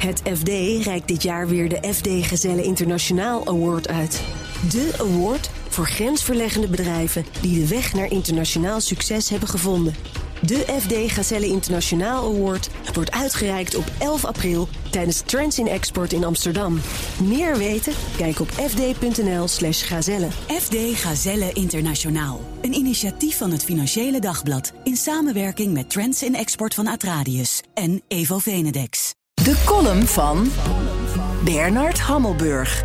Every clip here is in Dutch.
Het FD reikt dit jaar weer de FD Gezelle Internationaal Award uit. De award voor grensverleggende bedrijven die de weg naar internationaal succes hebben gevonden. De FD Gazelle Internationaal Award wordt uitgereikt op 11 april tijdens Trends in Export in Amsterdam. Meer weten? Kijk op fd.nl/slash gazelle. FD Gazelle Internationaal. Een initiatief van het Financiële Dagblad in samenwerking met Trends in Export van Atradius en Evo Venedex. De column van Bernard Hammelburg.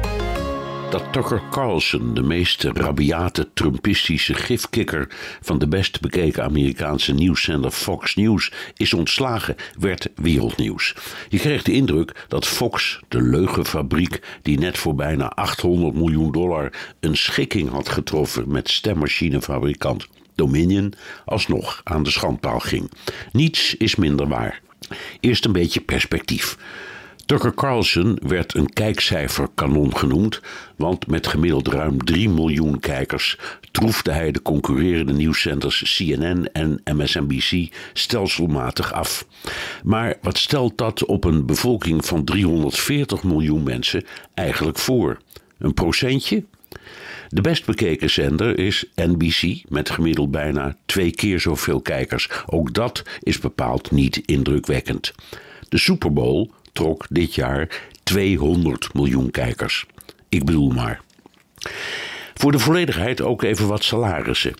Dat Tucker Carlson, de meest rabiate Trumpistische gifkikker van de best bekeken Amerikaanse nieuwszender Fox News, is ontslagen, werd wereldnieuws. Je kreeg de indruk dat Fox, de leugenfabriek die net voor bijna 800 miljoen dollar een schikking had getroffen met stemmachinefabrikant Dominion, alsnog aan de schandpaal ging. Niets is minder waar. Eerst een beetje perspectief. Tucker Carlson werd een kijkcijferkanon genoemd, want met gemiddeld ruim 3 miljoen kijkers troefde hij de concurrerende nieuwscenters CNN en MSNBC stelselmatig af. Maar wat stelt dat op een bevolking van 340 miljoen mensen eigenlijk voor? Een procentje? De best bekeken zender is NBC met gemiddeld bijna twee keer zoveel kijkers. Ook dat is bepaald niet indrukwekkend. De Super Bowl trok dit jaar 200 miljoen kijkers. Ik bedoel maar. Voor de volledigheid ook even wat salarissen.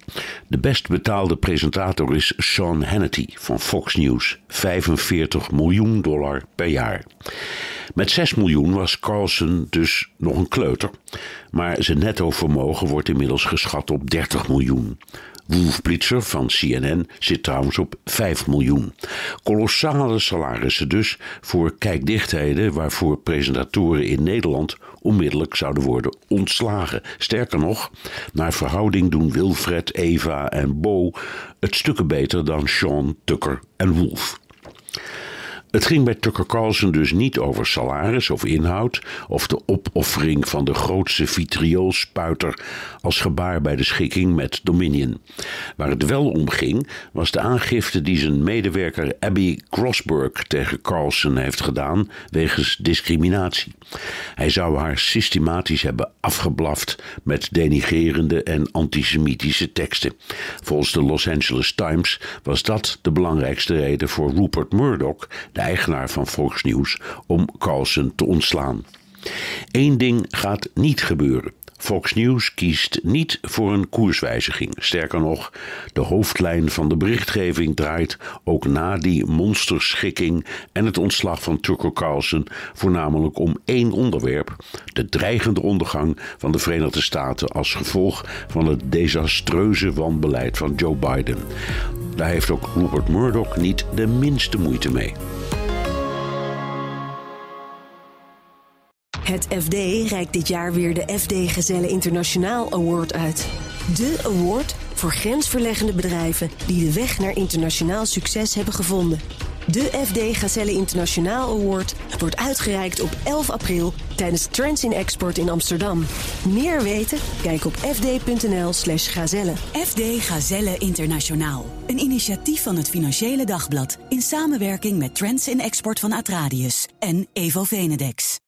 De best betaalde presentator is Sean Hannity van Fox News, 45 miljoen dollar per jaar. Met 6 miljoen was Carlson dus nog een kleuter, maar zijn netto vermogen wordt inmiddels geschat op 30 miljoen. Wolf Blitzer van CNN zit trouwens op 5 miljoen. Kolossale salarissen dus voor kijkdichtheden waarvoor presentatoren in Nederland onmiddellijk zouden worden ontslagen. Sterker nog, naar verhouding doen Wilfred, Eva en Bo het stukken beter dan Sean, Tucker en Wolf. Het ging bij Tucker Carlson dus niet over salaris of inhoud of de opoffering van de grootste vitrioolspuiter als gebaar bij de schikking met Dominion. Waar het wel om ging was de aangifte die zijn medewerker Abby Grossberg tegen Carlson heeft gedaan wegens discriminatie. Hij zou haar systematisch hebben afgeblaft met denigerende en antisemitische teksten. Volgens de Los Angeles Times was dat de belangrijkste reden voor Rupert Murdoch, de eigenaar van Fox News, om Carlson te ontslaan. Eén ding gaat niet gebeuren. Fox News kiest niet voor een koerswijziging. Sterker nog, de hoofdlijn van de berichtgeving draait ook na die monsterschikking en het ontslag van Tucker Carlson voornamelijk om één onderwerp: de dreigende ondergang van de Verenigde Staten als gevolg van het desastreuze wanbeleid van Joe Biden. Daar heeft ook Rupert Murdoch niet de minste moeite mee. Het FD reikt dit jaar weer de FD Gezelle Internationaal Award uit. De award voor grensverleggende bedrijven die de weg naar internationaal succes hebben gevonden. De FD Gazelle Internationaal Award wordt uitgereikt op 11 april tijdens Trends in Export in Amsterdam. Meer weten? Kijk op fd.nl/slash gazelle. FD Gazelle Internationaal. Een initiatief van het Financiële Dagblad in samenwerking met Trends in Export van Atradius en Evo Venedex.